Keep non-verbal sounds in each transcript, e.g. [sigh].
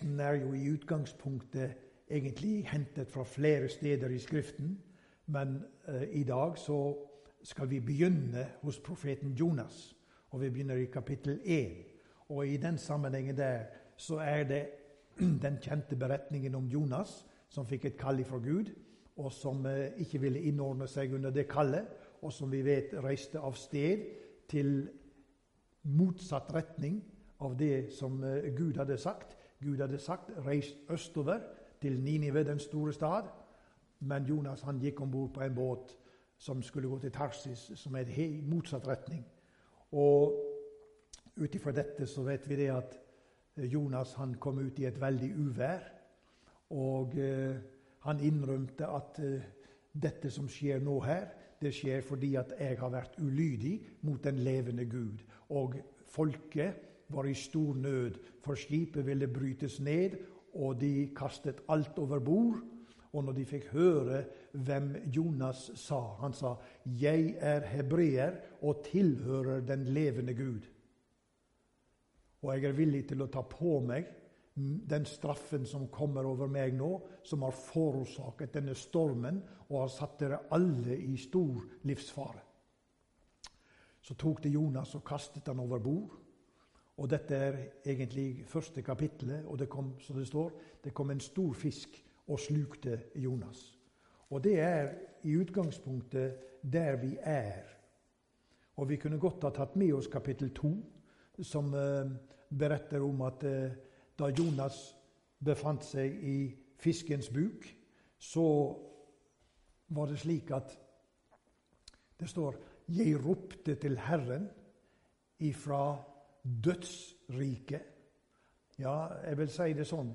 Teksten er jo i utgangspunktet egentlig hentet fra flere steder i Skriften, men eh, i dag så skal vi begynne hos profeten Jonas. Og vi begynner i kapittel 1. Og i den sammenhengen der så er det [clears throat] den kjente beretningen om Jonas som fikk et kall fra Gud, og som eh, ikke ville innordne seg under det kallet, og som vi vet reiste av sted til motsatt retning av det som eh, Gud hadde sagt. Gud hadde sagt 'reis østover' til Ninive, den store stad. Men Jonas han gikk om bord på en båt som skulle gå til Tarsis, som er i motsatt retning. Og ut ifra dette så vet vi det at eh, Jonas han kom ut i et veldig uvær. Og eh, han innrømte at eh, dette som skjer nå her, det skjer fordi at jeg har vært ulydig mot den levende Gud. Og folket var i stor nød, for skipet ville brytes ned, og de kastet alt over bord. Og når de fikk høre hvem Jonas sa Han sa, 'Jeg er hebreer og tilhører den levende Gud.' Og jeg er villig til å ta på meg den straffen som kommer over meg nå, som har forårsaket denne stormen og har satt dere alle i stor livsfare. Så tok det Jonas og kastet han over bord. Og dette er egentlig første kapittelet, og det kom, som det står, det kom en stor fisk og slukte Jonas. Og det er i utgangspunktet der vi er. Og vi kunne godt ha tatt med oss kapittel to, som eh, beretter om at eh, da Jonas befant seg i fiskens buk, så var det slik at det står 'Jeg ropte til Herren ifra dødsriket. Ja, jeg vil si det sånn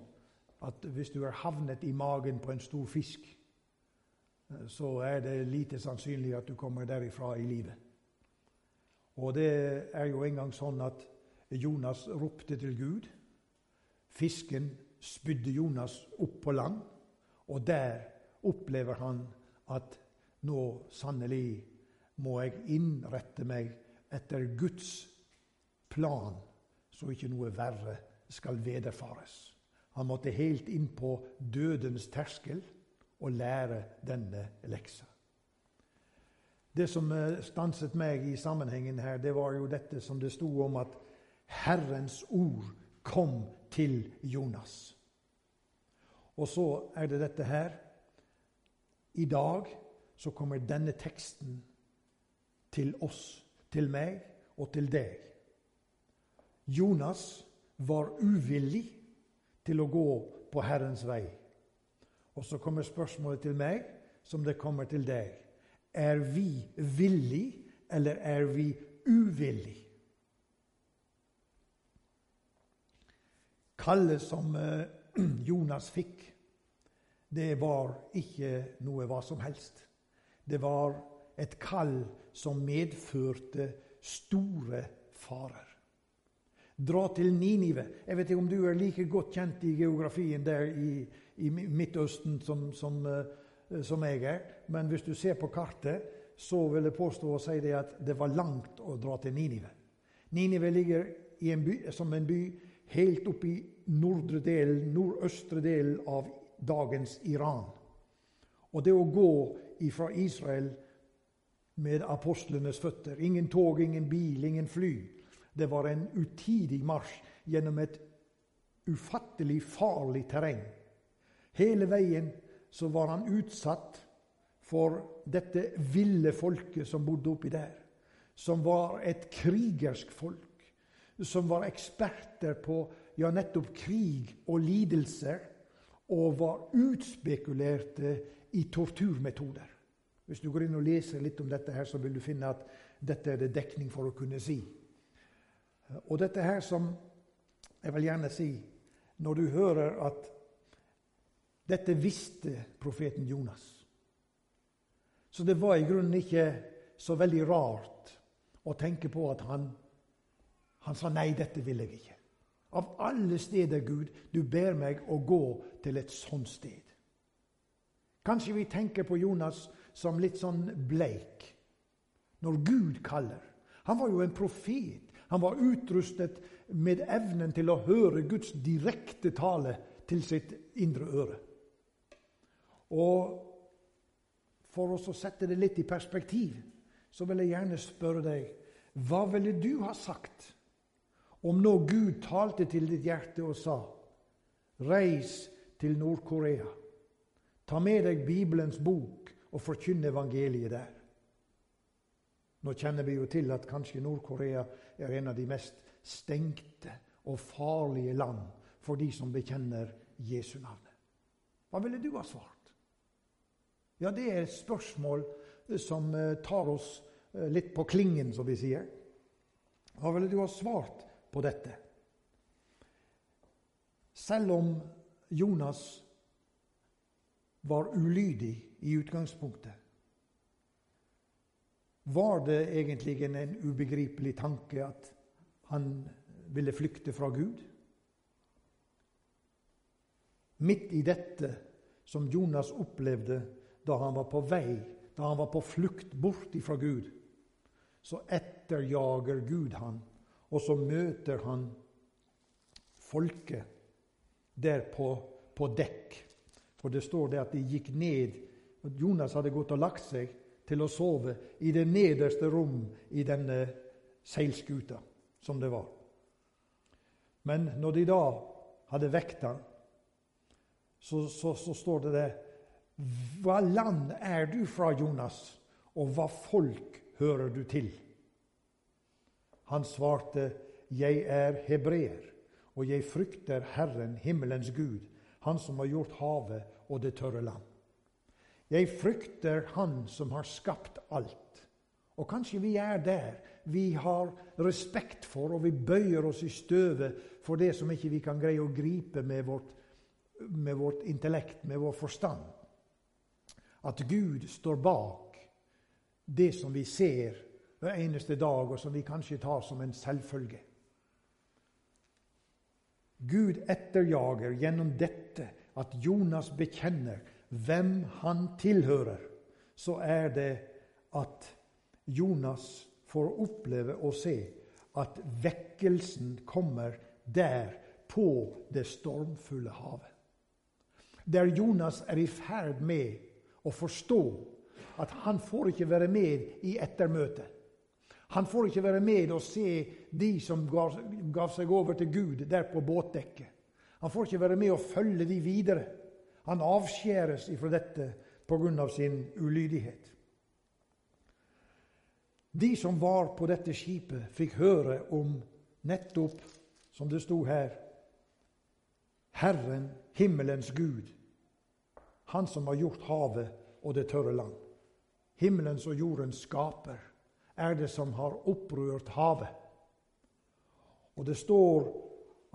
at hvis du er havnet i magen på en stor fisk, eh, så er det lite sannsynlig at du kommer derifra i livet. Og det er jo engang sånn at Jonas ropte til Gud. Fisken spydde Jonas opp på land, og der opplever han at nå sannelig må jeg innrette meg etter Guds plan, så ikke noe verre skal vederfares. Han måtte helt inn på dødens terskel og lære denne leksa. Det som eh, stanset meg i sammenhengen her, det var jo dette som det sto om at Herrens ord kom til Jonas. Og så er det dette her. I dag så kommer denne teksten til oss, til meg og til deg. Jonas var uvillig til å gå på Herrens vei. Og så kommer spørsmålet til meg, som det kommer til deg. Er vi villig, eller er vi uvillig? Kallet som eh, [clears throat] Jonas fikk, det var ikke noe hva som helst. Det var et kall som medførte store farer. Dra til Ninive. Jeg vet ikke om du er like godt kjent i geografien der i, i Midtøsten som, som, uh, som, jeg er. Men hvis du ser på kartet, så vil jeg påstå å si det at det var langt å dra til Ninive. Ninive ligger en by, som en by helt oppe i nordre del, nordøstre del av dagens Iran. Og det å gå fra Israel med apostlenes føtter Ingen tog, ingen bil, ingen fly. Det var en utidig marsj gjennom et ufattelig farlig terreng. Hele veien så var han utsatt for dette ville folket som bodde oppi der. Som var et krigersk folk. Som var eksperter på ja, nettopp krig og lidelser. Og var utspekulerte i torturmetoder. Hvis du går inn og leser litt om dette, her, så vil du finne at dette er det dekning for å kunne si. Og dette her som jeg vil gjerne si Når du hører at dette visste profeten Jonas Så det var i grunnen ikke så veldig rart å tenke på at han, han sa nei, dette vil jeg ikke. Av alle steder, Gud, du ber meg å gå til et sånt sted. Kanskje vi tenker på Jonas som litt sånn bleik når Gud kaller. Han var jo en profet. Han var utrustet med evnen til å høre Guds direkte tale til sitt indre øre. Og for oss å sette det litt i perspektiv, så vil jeg gjerne spørre deg hva ville du ha sagt om nå Gud talte til ditt hjerte og sa Reis til Nord-Korea. Ta med deg Bibelens bok og forkynn evangeliet der. Nå kjenner vi jo til at kanskje Nord-Korea er en av de mest stengte og farlige land for de som bekjenner Jesu navn. Hva ville du ha svart? Ja, det er et spørsmål som eh, tar oss eh, litt på klingen, som vi sier. Hva ville du ha svart på dette? Selv om Jonas var ulydig i utgangspunktet, var det egentlig en ubegripelig tanke at han ville flykte fra Gud? Midt i dette som Jonas opplevde da han var på vei, da han var på flukt bort fra Gud, så etterjager Gud han, og så møter han folket der på, på dekk. For det står det at de gikk ned Jonas hadde gått og lagt seg til å sove i det nederste rom i denne seilskuta som det var. Men når de da hadde vekt han, så, så, så står det det Hva land er du fra, Jonas, og hva folk hører du til? Han svarte, Jeg er hebreer, og jeg frykter Herren, himmelens Gud, Han som har gjort havet og det tørre land. Jeg frykter Han som har skapt alt. Og kanskje vi er der. Vi har respekt for, og vi bøyer oss i støvet for det som ikke vi kan greie å gripe med vårt, med vårt intellekt, med vår forstand. At Gud står bak det som vi ser hver eneste dag, og som vi kanskje tar som en selvfølge. Gud etterjager gjennom dette at Jonas bekjenner hvem han tilhører, så er det at Jonas får oppleve og se at vekkelsen kommer der på det stormfulle havet. Der Jonas er i ferd med å forstå at han får ikke være med i ettermøtet. Han får ikke være med og se de som gav, gav seg over til Gud der på båtdekket. Han får ikke være med og følge de videre. Han avskjæres ifra dette pga. sin ulydighet. De som var på dette skipet, fikk høre om nettopp, som det sto her, Herren, himmelens Gud, Han som har gjort havet og det tørre land. Himmelens og jordens skaper er det som har opprørt havet. Og det står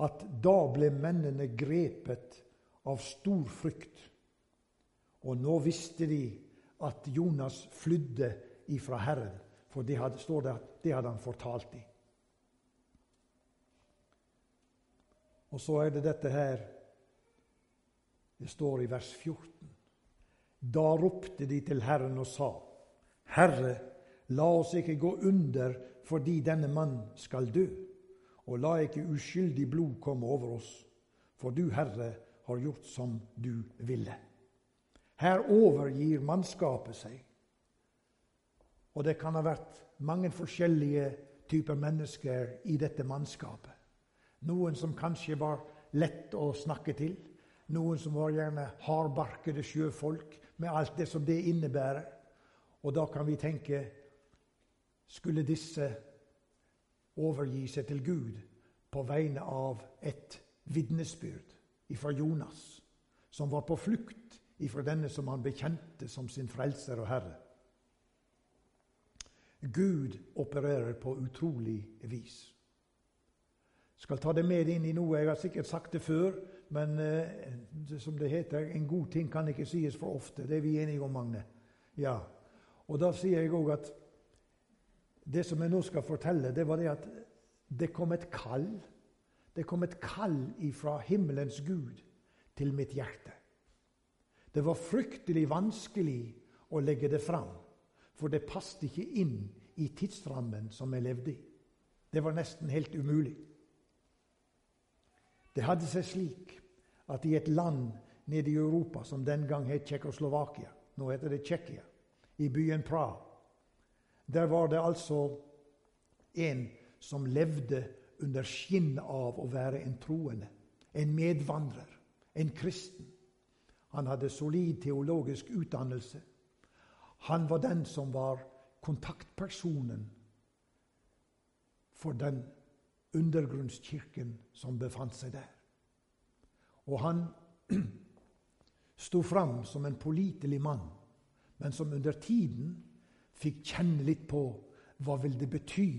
at da ble mennene grepet av stor frykt. Og nå visste de at Jonas flydde ifra Herren, for det hadde, står det, det hadde han fortalt dem. Og så er det dette her Det står i vers 14. Da ropte de til Herren og sa, Herre, la oss ikke gå under fordi denne mann skal dø, og la ikke uskyldig blod komme over oss. For du, Herre, har gjort som du ville. Her overgir mannskapet seg. Og det kan ha vært mange forskjellige typer mennesker i dette mannskapet. Noen som kanskje var lett å snakke til. Noen som var gjerne hardbarkede sjøfolk med alt det som det innebærer. Og da kan vi tenke Skulle disse overgi seg til Gud på vegne av et vitnesbyrd? Ifra Jonas, som var på flukt ifra denne som han bekjente som sin frelser og herre. Gud opererer på utrolig vis. Jeg skal ta det med inn i noe jeg har sikkert sagt det før, men eh, som det heter, en god ting kan ikke sies for ofte. Det er vi enige om, Magne. Ja. Og da sier jeg òg at det som jeg nå skal fortelle, det var det at det kom et kall det kom et kall ifra himmelens Gud til mitt hjerte. Det var fryktelig vanskelig å legge det fram, for det passet ikke inn i tidsrammen som jeg levde i. Det var nesten helt umulig. Det hadde seg slik at i et land nede i Europa som den gang het Tsjekkoslovakia, nå heter det Tsjekkia, i byen Praha, der var det altså en som levde under skinn av å være en troende, en medvandrer, en kristen. Han hadde solid teologisk utdannelse. Han var den som var kontaktpersonen for den undergrunnskirken som befant seg der. Og han [clears throat] sto fram som en pålitelig mann, men som under tiden fikk kjenne litt på hva vil det bety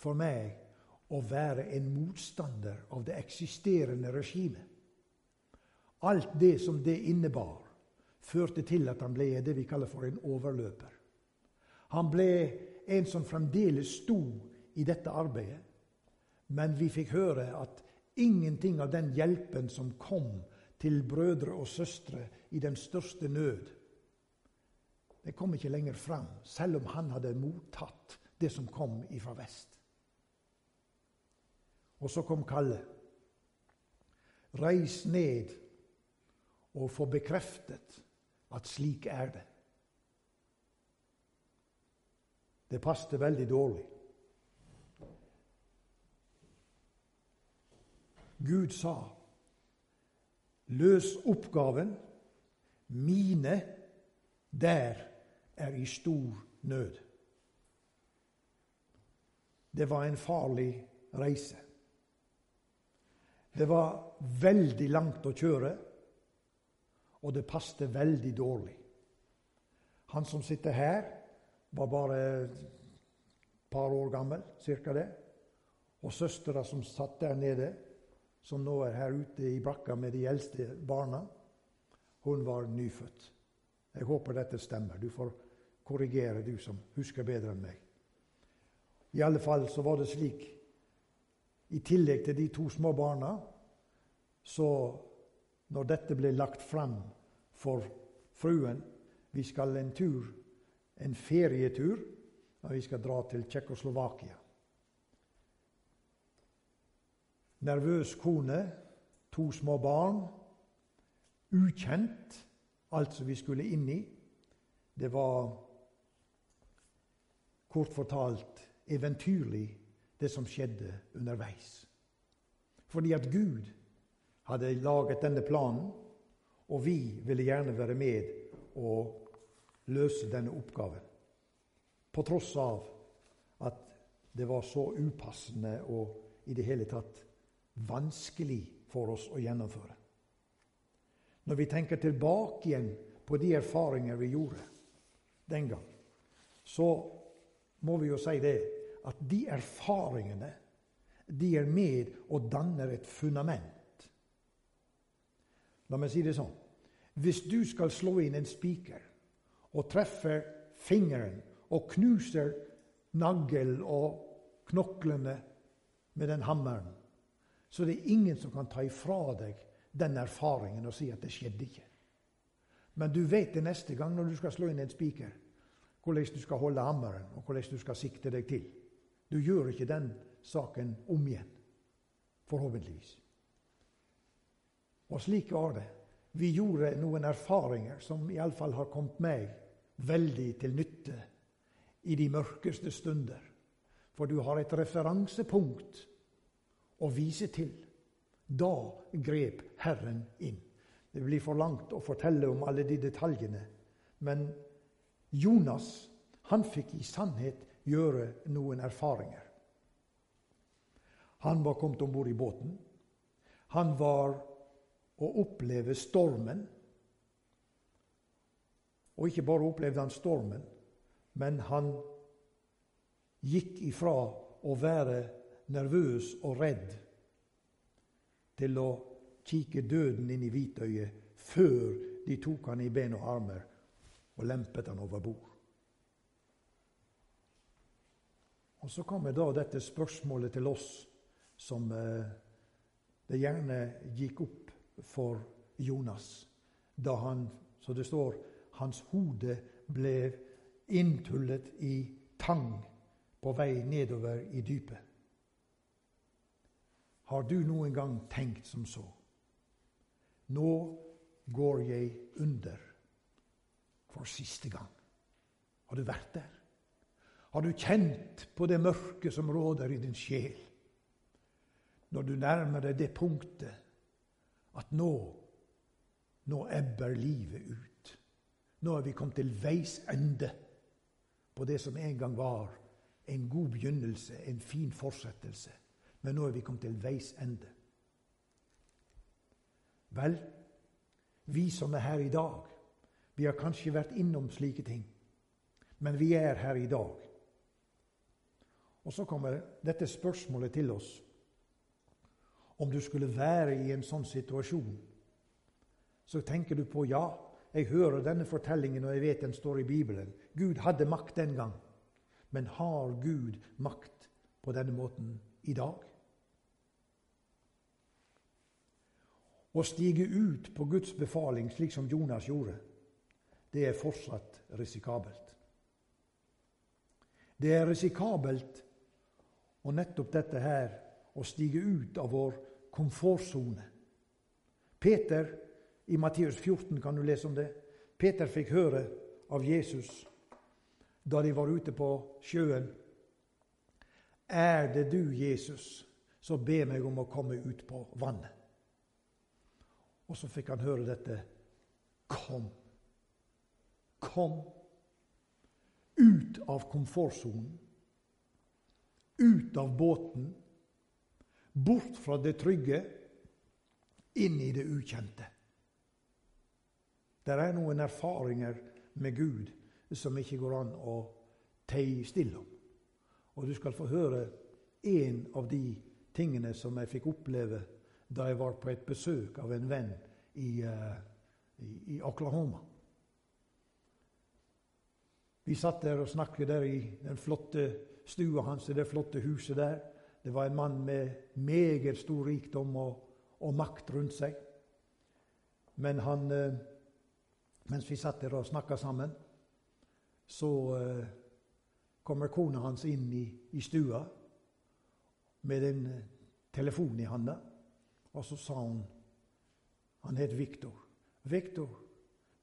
for meg å være en motstander av det eksisterende regimet. Alt det som det innebar, førte til at han ble det vi kaller for en overløper. Han ble en som fremdeles sto i dette arbeidet, men vi fikk høre at ingenting av den hjelpen som kom til brødre og søstre i den største nød, det kom ikke lenger fram, selv om han hadde mottatt det som kom ifra vest. Og så kom Kalle. Reis ned og få bekreftet at slik er det. Det passet veldig dårlig. Gud sa, 'Løs oppgaven. Mine der er i stor nød.' Det var en farlig reise. Det var veldig langt å kjøre, og det passet veldig dårlig. Han som sitter her, var bare et par år gammel, cirka det. Og søstera som satt der nede, som nå er her ute i brakka med de eldste barna, hun var nyfødt. Jeg håper dette stemmer. Du får korrigere, du som husker bedre enn meg. I alle fall så var det slik i tillegg til de to små barna, så når dette ble lagt fram for fruen Vi skal en tur, en ferietur, og vi skal dra til Tsjekkoslovakia. Nervøs kone, to små barn. Ukjent, alt som vi skulle inn i. Det var kort fortalt eventyrlig, det som skjedde underveis. Fordi at Gud hadde laget denne planen, og vi ville gjerne være med og løse denne oppgaven. På tross av at det var så upassende og i det hele tatt vanskelig for oss å gjennomføre. Når vi tenker tilbake igjen på de erfaringer vi gjorde den gang, så må vi jo si det at de erfaringene de er med og danner et fundament. La meg si det sånn. Hvis du skal slå inn en spiker og treffer fingeren og knuser nagel og knoklene med den hammeren, så det er ingen som kan ta ifra deg den erfaringen og si at det skjedde ikke. Men du vet det neste gang når du skal slå inn en spiker hvordan du skal holde hammeren, og hvordan du skal sikte deg til. Du gjør ikke den saken om igjen. Forhåpentligvis. Og slik var det. Vi gjorde noen erfaringer som iallfall har kommet meg veldig til nytte i de mørkeste stunder. For du har et referansepunkt å vise til. Da grep Herren inn. Det blir for langt å fortelle om alle de detaljene. Men Jonas han fikk i sannhet gjøre noen erfaringer. Han var kommet om bord i båten. Han var å oppleve stormen. Og ikke bare opplevde han stormen, men han gikk ifra å være nervøs og redd til å kikke døden inn i hvitøyet før de tok han i ben og armer og lempet han over bord. Og Så kommer da dette spørsmålet til oss som eh, det gjerne gikk opp for Jonas da han, så det står, hans hode ble inntullet i tang på vei nedover i dypet. Har du noen gang tenkt som så? Nå går jeg under for siste gang. Har du vært der? Har du kjent på det mørket som råder i din sjel? Når du nærmer deg det punktet at nå, nå ebber livet ut. Nå er vi kommet til veis ende på det som en gang var en god begynnelse, en fin fortsettelse. Men nå er vi kommet til veis ende. Vel, vi som er her i dag, vi har kanskje vært innom slike ting. Men vi er her i dag. Og så kommer dette spørsmålet til oss. Om du skulle være i en sånn situasjon, så tenker du på ja, jeg hører denne fortellingen, og jeg vet den står i Bibelen. Gud hadde makt den gang. Men har Gud makt på denne måten i dag? Å stige ut på Guds befaling, slik som Jonas gjorde, det er fortsatt risikabelt. Det er risikabelt og nettopp dette her å stige ut av vår komfortsone. Peter i Matteus 14 kan du lese om det. Peter fikk høre av Jesus da de var ute på sjøen. Er det du, Jesus, så be meg om å komme ut på vannet. Og så fikk han høre dette. Kom. Kom ut av komfortsonen. Ut av båten. Bort fra det trygge, inn i det ukjente. Det er noen erfaringer med Gud som ikke går an å tie stille om. Og du skal få høre en av de tingene som jeg fikk oppleve da jeg var på et besøk av en venn i, uh, i, i Oklahoma. Vi satt der og snakket der i den flotte stua hans, i det flotte huset der. Det var en mann med meget stor rikdom og, og makt rundt seg. Men han, uh, mens vi satt der og snakka sammen, så uh, kommer kona hans inn i, i stua med en telefon i handa. Og så sa hun Han het Viktor. 'Viktor,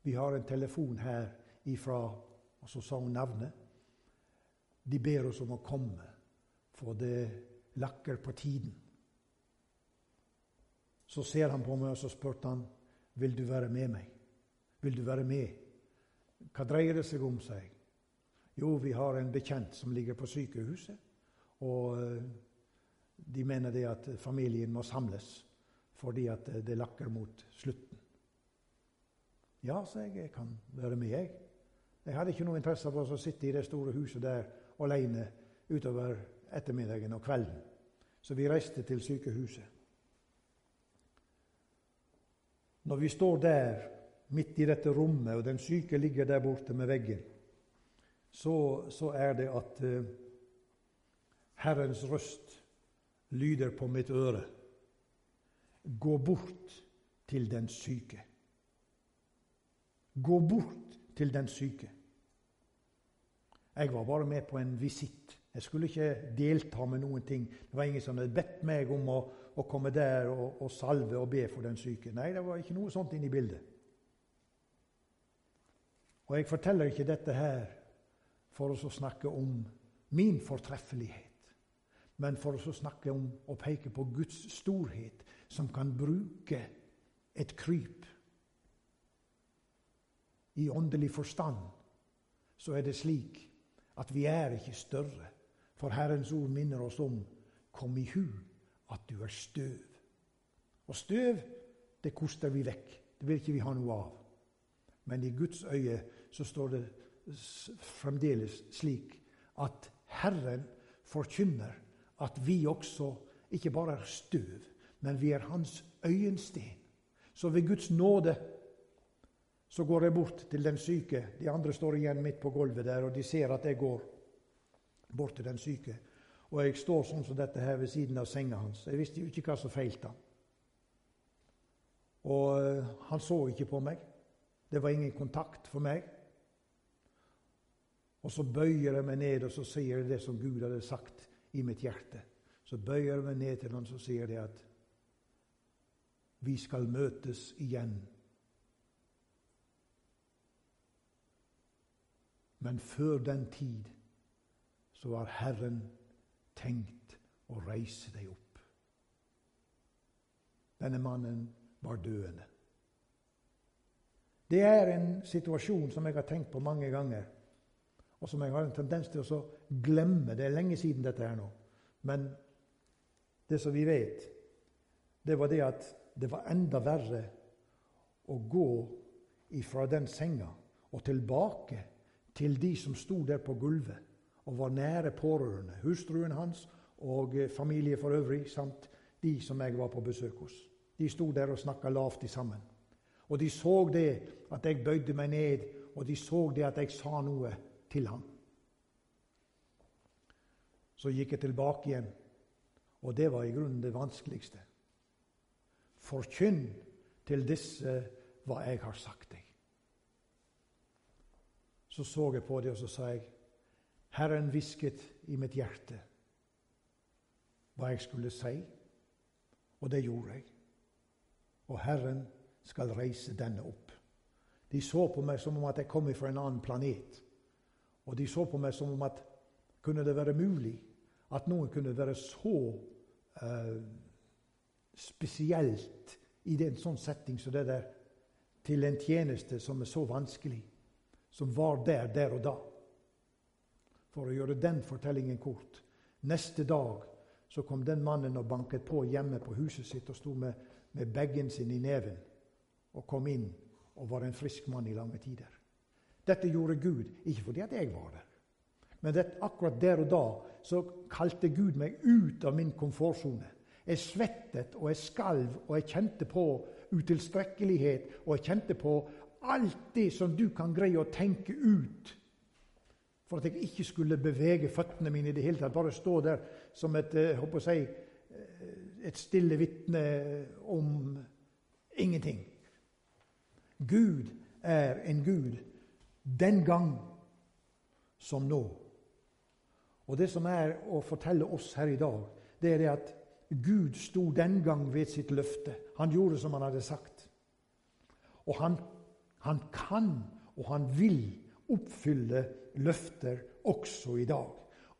vi har en telefon her ifra' Og så sa hun navnet. 'De ber oss om å komme, for det lakker på tiden.' Så ser han på meg, og så spurte han, 'Vil du være med meg?' 'Vil du være med?' Hva dreier det seg om, sa jeg. Jo, vi har en bekjent som ligger på sykehuset. Og eh, de mener det at familien må samles fordi at det lakker mot slutten. Ja, sa jeg, jeg kan være med, jeg. Jeg hadde ikke noe interesse av å sitte i det store huset der alene utover ettermiddagen og kvelden. Så vi reiste til sykehuset. Når vi står der midt i dette rommet, og den syke ligger der borte med veggen, så, så er det at uh, Herrens røst lyder på mitt øre. Gå bort til den syke. Gå bort til den syke. Jeg var bare med på en visitt. Jeg skulle ikke delta med noen ting. Det var ingen som hadde bedt meg om å, å komme der og, og, salve og be for den syke. Nei, det var ikke noe sånt inne i bildet. Og jeg forteller ikke dette her for å snakke om min fortreffelighet men for å snakke om å peke på Guds storhet, som kan bruke et kryp. I åndelig forstand så er det slik at vi er ikke større. For Herrens ord minner oss om kom i hu at du er støv. Og støv, det koster vi vekk. Det vil ikke vi ha noe av. Men i Guds øye så står det fremdeles slik at Herren forkynner at vi også ikke bare er støv, men vi er hans øyensten. Så ved Guds nåde så går jeg bort til den syke. De andre står igjen midt på gulvet der, og de ser at jeg går bort til den syke. Og jeg står sånn som dette her ved siden av senga hans. Jeg visste jo ikke hva som feilte han. Og uh, han så ikke på meg. Det var ingen kontakt for meg. Og så bøyer jeg meg ned og så sier jeg det som Gud hadde sagt i mitt hjerte. Så bøyer jeg meg ned til han så sier det at vi skal møtes igjen. Men før den tid så har Herren tenkt å reise deg opp. Denne mannen var døende. Det er en situasjon som jeg har tenkt på mange ganger, og som jeg har en tendens til å glemme. Det er lenge siden dette her nå. Men det som vi vet, det var det at det var enda verre å gå ifra den senga og tilbake til de som sto der på gulvet og var nære pårørende. Hustruen hans og familie for øvrig, samt de som jeg var på besøk hos. De sto der og snakka lavt sammen. Og de så det at jeg bøyde meg ned, og de så det at jeg sa noe til ham. Så gikk jeg tilbake igjen, og det var i grunnen det vanskeligste. Forkynn til disse hva jeg har sagt deg. Så så jeg på det, og så sa jeg, Herren hvisket i mitt hjerte hva jeg skulle si, og det gjorde jeg. Og Herren skal reise denne opp. De så på meg som om at jeg kom fra en annen planet. Og de så på meg som om at kunne det være mulig at noen kunne være så uh, spesielt i en sånn setting som det der, til en tjeneste som er så vanskelig, som var der der og da. For å gjøre den fortellingen kort. Neste dag så kom den mannen og banket på hjemme på huset sitt og sto med, med bagen sin i neven og kom inn og var en frisk mann i lange tider. Dette gjorde Gud, ikke fordi at jeg var der, men det, akkurat der og da så kalte Gud meg ut av min komfortsone. Jeg svettet og jeg skalv, og jeg kjente på utilstrekkelighet, og jeg kjente på alt det som du kan greie å tenke ut for at jeg ikke skulle bevege føttene mine i det hele tatt. Bare stå der som et, eh, si, eh, et stille vitne om ingenting. Gud er en Gud den gang som nå. Og Det som er å fortelle oss her i dag, det er det at Gud sto den gang ved sitt løfte. Han gjorde som han hadde sagt. Og han, han kan og han vil oppfylle løfter også i dag.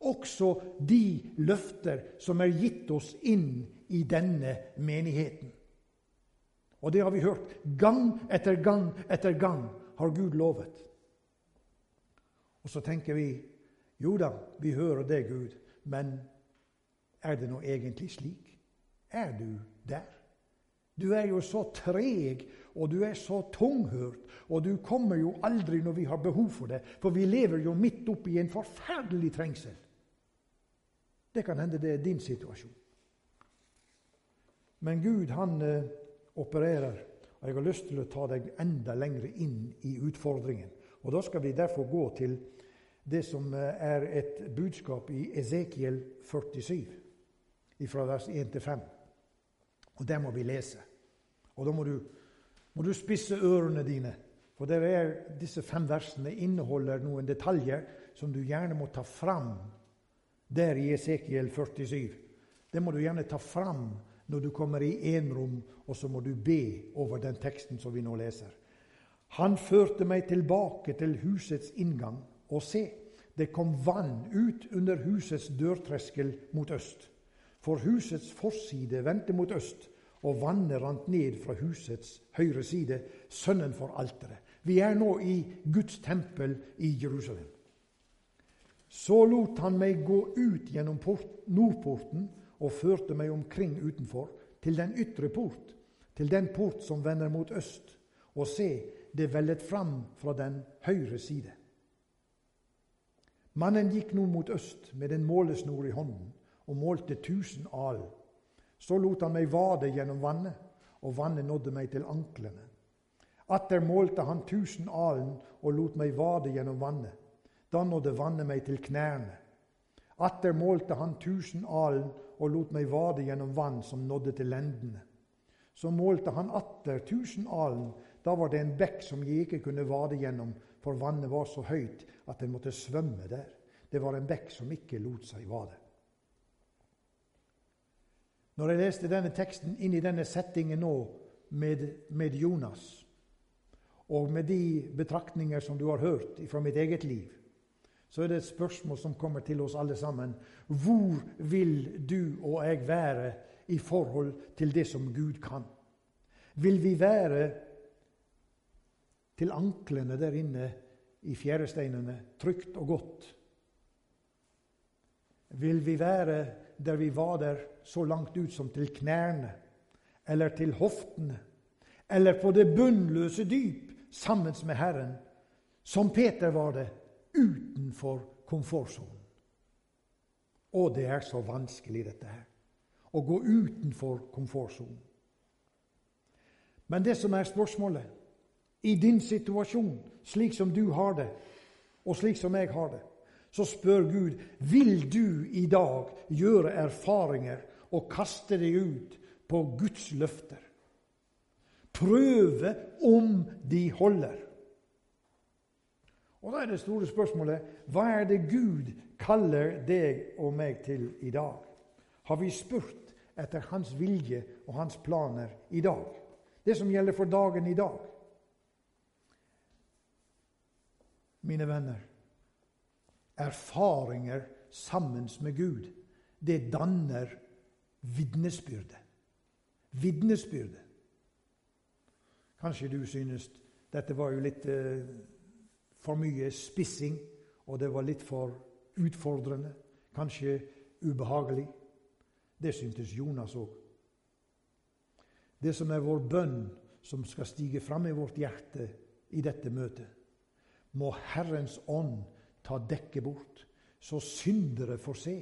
Også de løfter som er gitt oss inn i denne menigheten. Og det har vi hørt. Gang etter gang etter gang har Gud lovet. Og så tenker vi jo da, vi hører det, Gud, men er det nå egentlig slik? Er du der? Du er jo så treg, og du er så tunghørt, og du kommer jo aldri når vi har behov for det, for vi lever jo midt oppi en forferdelig trengsel. Det kan hende det er din situasjon. Men Gud, han eh, opererer. Og Jeg har lyst til å ta deg enda lenger inn i utfordringen. Og Da skal vi derfor gå til det som eh, er et budskap i Esekiel 47, fra vers 1 til 5. Og det må vi lese. Og da må du, må du spisse ørene dine. For er, disse fem versene inneholder noen detaljer som du gjerne må ta fram der i Esekiel 47. Det må du gjerne ta fram når du kommer i enrom, og så må du be over den teksten som vi nå leser. Han førte meg tilbake til husets inngang, og se, det kom vann ut under husets dørtreskel mot øst. For husets forside vendte mot øst, og vannet rant ned fra husets høyre side, sønnen for alteret. Vi er nå i Guds tempel i Jerusalem. Så lot han meg gå ut gjennom port, nordporten og førte meg omkring utenfor, til den ytre port, til den port som vender mot øst. Og se, det vellet fram fra den høyre side. Mannen gikk nå mot øst med en målesnor i hånden og målte tusen alen. Så lot han meg vade gjennom vannet, og vannet nådde meg til anklene. Atter målte han tusen alen og lot meg vade gjennom vannet. Da nådde vannet meg til knærne. Atter målte han tusen alen og lot meg vade gjennom vann som nådde til lendene. Så målte han atter tusen alen. Da var det en bekk som jeg ikke kunne vade gjennom, for vannet var så høyt at en måtte svømme der. Det var en bekk som ikke lot seg vade. Når jeg leste denne teksten inn i denne settingen nå med, med Jonas, og med de betraktninger som du har hørt fra mitt eget liv, så er det et spørsmål som kommer til oss alle sammen. Hvor vil du og jeg være i forhold til det som Gud kan? Vil vi være til anklene der inne i fjæresteinene, trygt og godt? Vil vi være der vi var der så langt ut som til knærne, eller til hoftene, eller på det bunnløse dyp sammen med Herren, som Peter var det, utenfor komfortsonen? Og det er så vanskelig, dette her. Å gå utenfor komfortsonen. Men det som er spørsmålet i din situasjon, slik som du har det, og slik som jeg har det, så spør Gud vil du i dag gjøre erfaringer og kaste deg ut på Guds løfter. Prøve om de holder. Og Da er det store spørsmålet hva er det Gud kaller deg og meg til i dag? Har vi spurt etter Hans vilje og Hans planer i dag? Det som gjelder for dagen i dag. Mine venner, erfaringer sammen med Gud, det danner vitnesbyrde. Vitnesbyrde. Kanskje du synes dette var jo litt eh, for mye spissing, og det var litt for utfordrende, kanskje ubehagelig. Det syntes Jonas òg. Det som er vår bønn, som skal stige fram i vårt hjerte i dette møtet, må Herrens ånd ta dekket bort, så syndere får se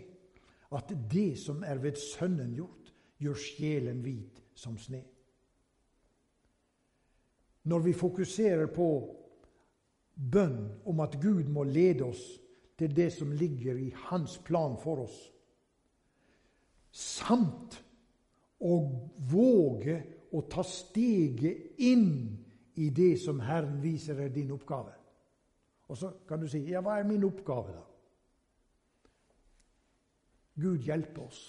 at det som er ved Sønnen gjort, gjør sjelen hvit som sne. Når vi fokuserer på bønn om at Gud må lede oss til det som ligger i Hans plan for oss, samt å våge å ta steget inn i det som Herren viser er din oppgave. Og så kan du si ja, hva er min oppgave, da? Gud hjelpe oss.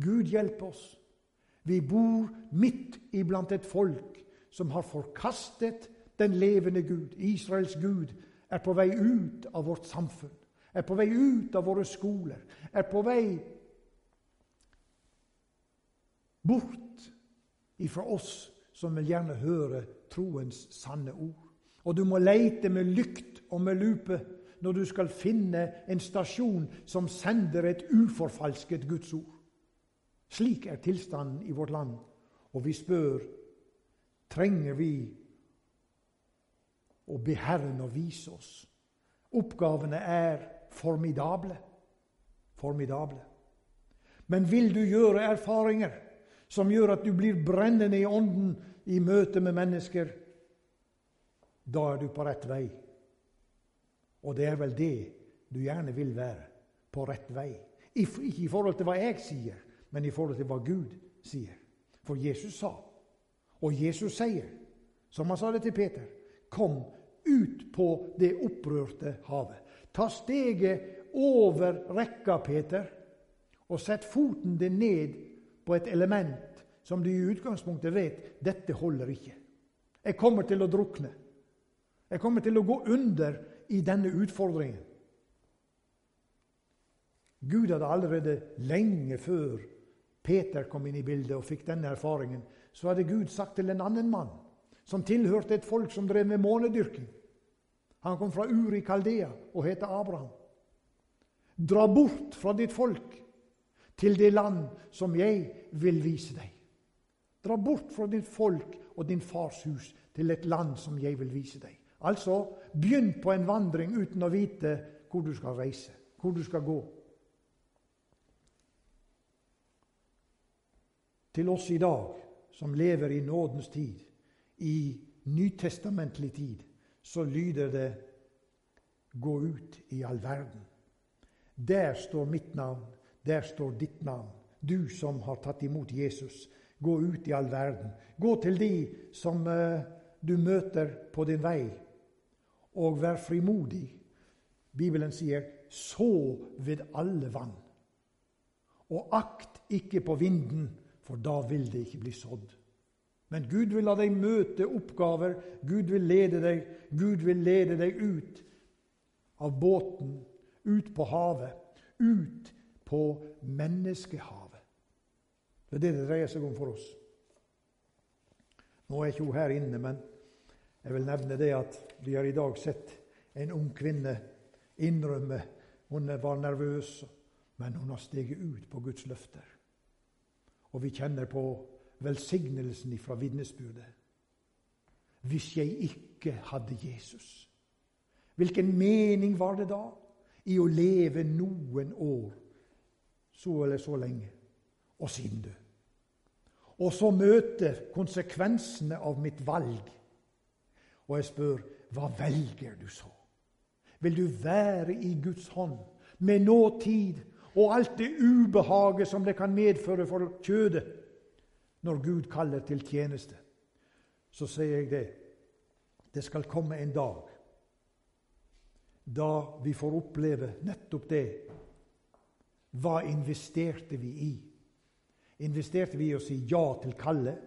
Gud hjelpe oss. Vi bor midt iblant et folk som har forkastet den levende Gud. Israels Gud er på vei ut av vårt samfunn, er på vei ut av våre skoler, er på vei bort ifra oss som vil gjerne høre troens sanne ord. Og du må leite med lykt og med lupe når du skal finne en stasjon som sender et uforfalsket Guds ord. Slik er tilstanden i vårt land, og vi spør trenger vi å be Herren å vise oss. Oppgavene er formidable. Formidable. Men vil du gjøre erfaringer som gjør at du blir brennende i ånden i møte med mennesker, da er du på rett vei. Og det er vel det du gjerne vil være. På rett vei. Ikke i forhold til hva jeg sier, men i forhold til hva Gud sier. For Jesus sa, og Jesus sier, som han sa det til Peter Kom ut på det opprørte havet. Ta steget over rekka, Peter, og sett foten din ned på et element som du i utgangspunktet vet dette holder ikke. Jeg kommer til å drukne. Jeg kommer til å gå under i denne utfordringen. Gud hadde allerede lenge før Peter kom inn i bildet og fikk denne erfaringen, så hadde Gud sagt til en annen mann som tilhørte et folk som drev med månedyrking Han kom fra Uri Kaldea og het Abraham. Dra bort fra ditt folk til det land som jeg vil vise deg. Dra bort fra ditt folk og din fars hus til et land som jeg vil vise deg. Altså, begynn på en vandring uten å vite hvor du skal reise, hvor du skal gå. Til oss i dag, som lever i nådens tid, i nytestamentlig tid, så lyder det 'gå ut i all verden'. Der står mitt navn, der står ditt navn. Du som har tatt imot Jesus. Gå ut i all verden. Gå til de som uh, du møter på din vei og vær frimodig. Bibelen sier 'så ved alle vann'. og akt ikke på vinden, for da vil det ikke bli sådd. Men Gud vil la deg møte oppgaver. Gud vil lede deg. Gud vil lede deg ut av båten, ut på havet, ut på menneskehavet. Det er det det dreier seg om for oss. Nå er ikke hun her inne, men jeg vil nevne det at vi har i dag sett en ung kvinne innrømme hun var nervøs, men hun har steget ut på Guds løfter. Og vi kjenner på velsignelsen fra vitnesbyrdet. Hvis jeg ikke hadde Jesus, hvilken mening var det da i å leve noen år, så eller så lenge, og siden du? Og så møte konsekvensene av mitt valg. Og jeg spør hva velger du så? Vil du være i Guds hånd med nåtid og alt det ubehaget som det kan medføre for kjødet? når Gud kaller til tjeneste, så sier jeg det. Det skal komme en dag da vi får oppleve nettopp det. Hva investerte vi i? Investerte vi i å si ja til kallet,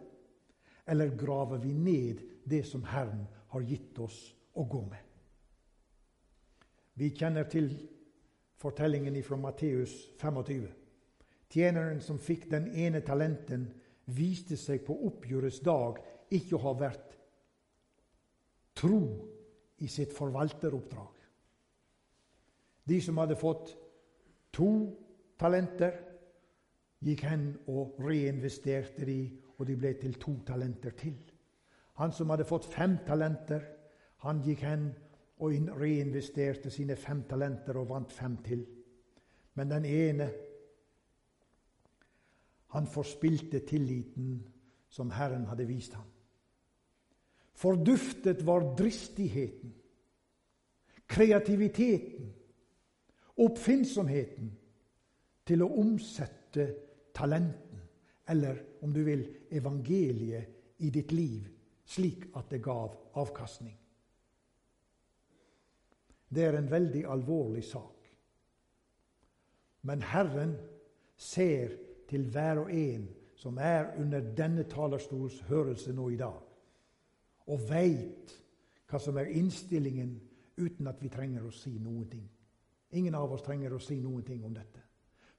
eller graver vi ned det som Herren har gitt oss å gå med? Vi kjenner til fortellingen fra Matteus 25. Tjeneren som fikk den ene talenten, viste seg på oppgjørets dag ikke å ha vært tro i sitt forvalteroppdrag. De som hadde fått to talenter, gikk hen og reinvesterte de, og de ble til to talenter til. Han som hadde fått fem talenter, han gikk hen og reinvesterte sine fem talenter og vant fem til. Men den ene han forspilte tilliten som Herren hadde vist ham. Forduftet var dristigheten, kreativiteten, oppfinnsomheten til å omsette talenten, eller om du vil, evangeliet, i ditt liv, slik at det gav avkastning. Det er en veldig alvorlig sak. Men Herren ser til hver og en som er under denne talerstols hørelse nå i dag, og veit hva som er innstillingen, uten at vi trenger å si noen ting. Ingen av oss trenger å si noen ting om dette.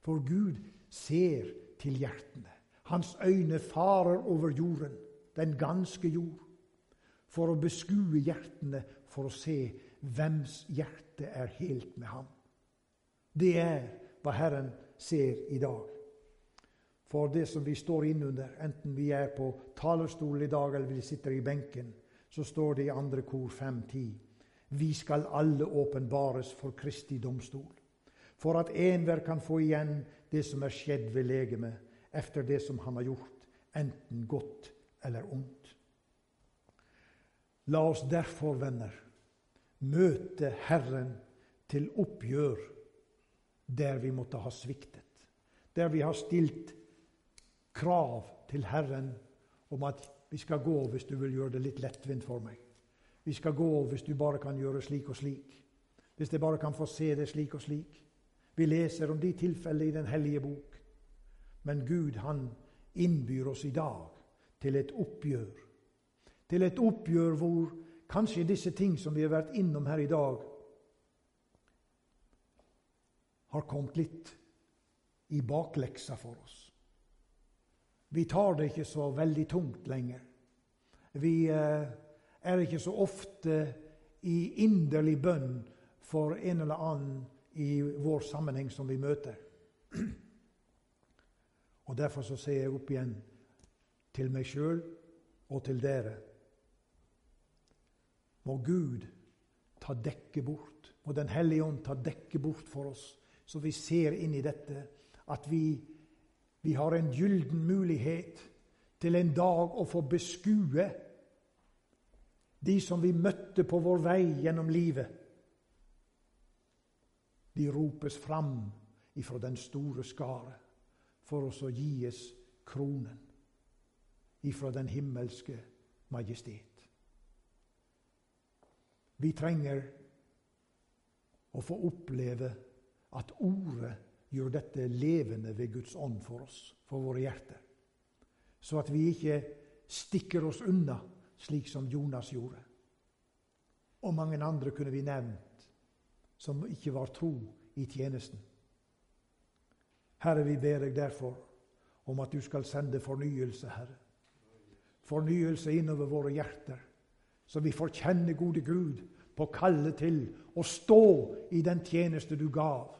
For Gud ser til hjertene. Hans øyne farer over jorden, den ganske jord, for å beskue hjertene, for å se hvems hjerte er helt med ham. Det er hva Herren ser i dag for det som vi står innunder, enten vi er på talerstolen i dag eller vi sitter i benken, så står det i andre kor 5.10.: Vi skal alle åpenbares for Kristi domstol, for at enhver kan få igjen det som er skjedd ved legemet, efter det som han har gjort, enten godt eller ondt. La oss derfor, venner, møte Herren til oppgjør der vi måtte ha sviktet, der vi har stilt krav til Herren om at vi skal gå hvis du vil gjøre det litt lettvint for meg. Vi skal gå hvis du bare kan gjøre slik og slik. Hvis jeg bare kan få se det slik og slik. Vi leser om de tilfellene i Den hellige bok. Men Gud, han innbyr oss i dag til et oppgjør. Til et oppgjør hvor kanskje disse ting som vi har vært innom her i dag, har kommet litt i bakleksa for oss. Vi tar det ikke så veldig tungt lenger. Vi eh, er ikke så ofte i inderlig bønn for en eller annen i vår sammenheng som vi møter. [clears throat] Og Derfor så ser jeg opp igjen til meg sjøl og til dere. Må Gud ta dekket bort, må Den hellige ånd ta dekket bort for oss, så vi ser inn i dette at vi vi har en gylden mulighet til en dag å få beskue de som vi møtte på vår vei gjennom livet. De ropes fram ifra den store skare for oss å gies kronen ifra den himmelske majestet. Vi trenger å få oppleve at ordet gjør dette levende ved Guds ånd for oss, for våre hjerter. Så at vi ikke stikker oss unna, slik som Jonas gjorde. Og mange andre kunne vi nevnt som ikke var tro i tjenesten. Herre, vi ber deg derfor om at du skal sende fornyelse, Herre. Fornyelse innover våre hjerter, så vi får kjenne, gode Gud, på kallet til å stå i den tjeneste du gav.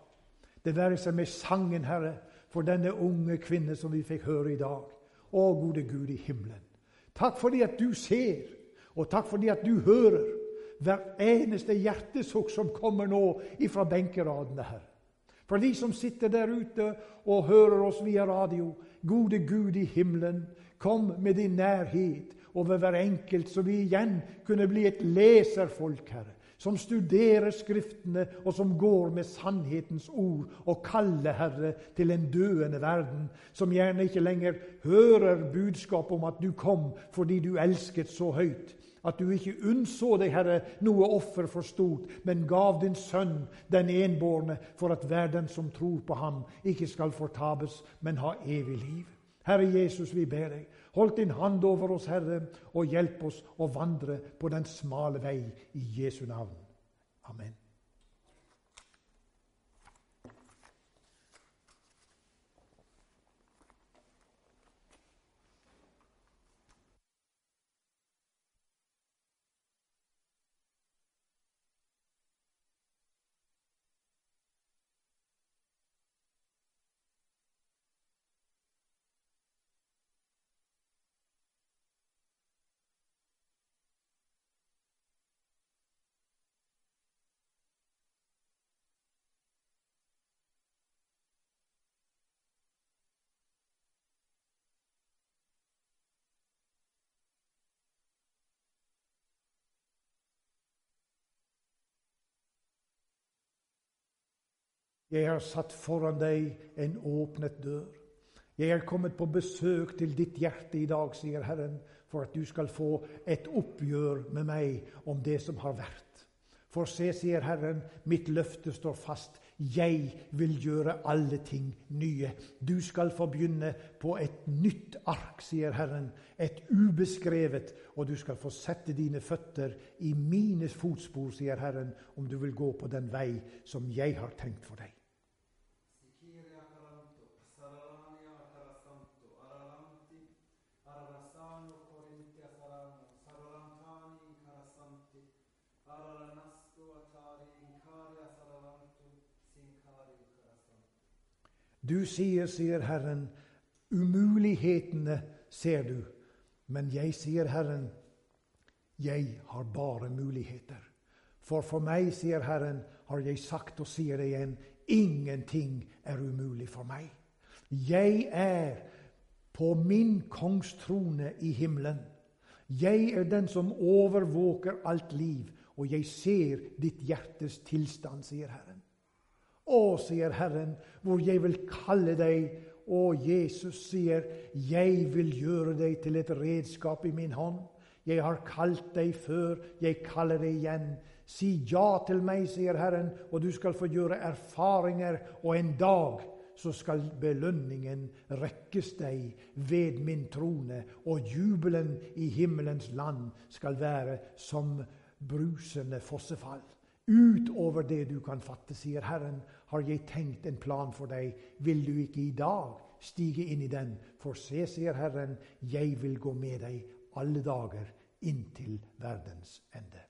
Det være seg med sangen, Herre, for denne unge kvinne som vi fikk høre i dag. Å, gode Gud i himmelen. Takk fordi at du ser, og takk fordi at du hører hver eneste hjertesukk som kommer nå ifra benkeradene, Herre. For de som sitter der ute og hører oss via radio, gode Gud i himmelen, kom med din nærhet over hver enkelt, så vi igjen kunne bli et leserfolk, Herre som studerer Skriftene, og som går med sannhetens ord og kaller Herre til en døende verden, som gjerne ikke lenger hører budskap om at du kom fordi du elsket så høyt, at du ikke unnså deg, Herre, noe offer for stort, men gav din sønn, den enbårne, for at hver den som tror på ham, ikke skal fortapes, men ha evig liv. Herre Jesus, vi ber deg, hold din hand over oss, Herre, og hjelp oss å vandre på den smale vei i Jesu navn. Amen. Jeg har satt foran deg en åpnet dør. Jeg er kommet på besøk til ditt hjerte i dag, sier Herren, for at du skal få et oppgjør med meg om det som har vært. For se, sier Herren, mitt løfte står fast. Jeg vil gjøre alle ting nye. Du skal få begynne på et nytt ark, sier Herren. Et ubeskrevet. Og du skal få sette dine føtter i mine fotspor, sier Herren, om du vil gå på den vei som jeg har tenkt for deg. Du sier, sier Herren, umulighetene ser du. Men jeg sier, Herren, jeg har bare muligheter. For for meg, sier Herren, har jeg sagt og sier det igjen, ingenting er umulig for meg. Jeg er på min kongstrone i himmelen. Jeg er den som overvåker alt liv, og jeg ser ditt hjertes tilstand, sier Herren. Å, sier Herren, hvor jeg vil kalle deg. Og Jesus sier, 'Jeg vil gjøre deg til et redskap i min hånd.' 'Jeg har kalt deg før, jeg kaller deg igjen.' Si ja til meg, sier Herren, og du skal få gjøre erfaringer, og en dag så skal belønningen rekkes deg ved min trone, og jubelen i himmelens land skal være som brusende fossefall. Utover det du kan fatte, sier Herren, har jeg tenkt en plan for deg. Vil du ikke i dag stige inn i den? For se, sier Herren, jeg vil gå med deg alle dager inntil verdens ende.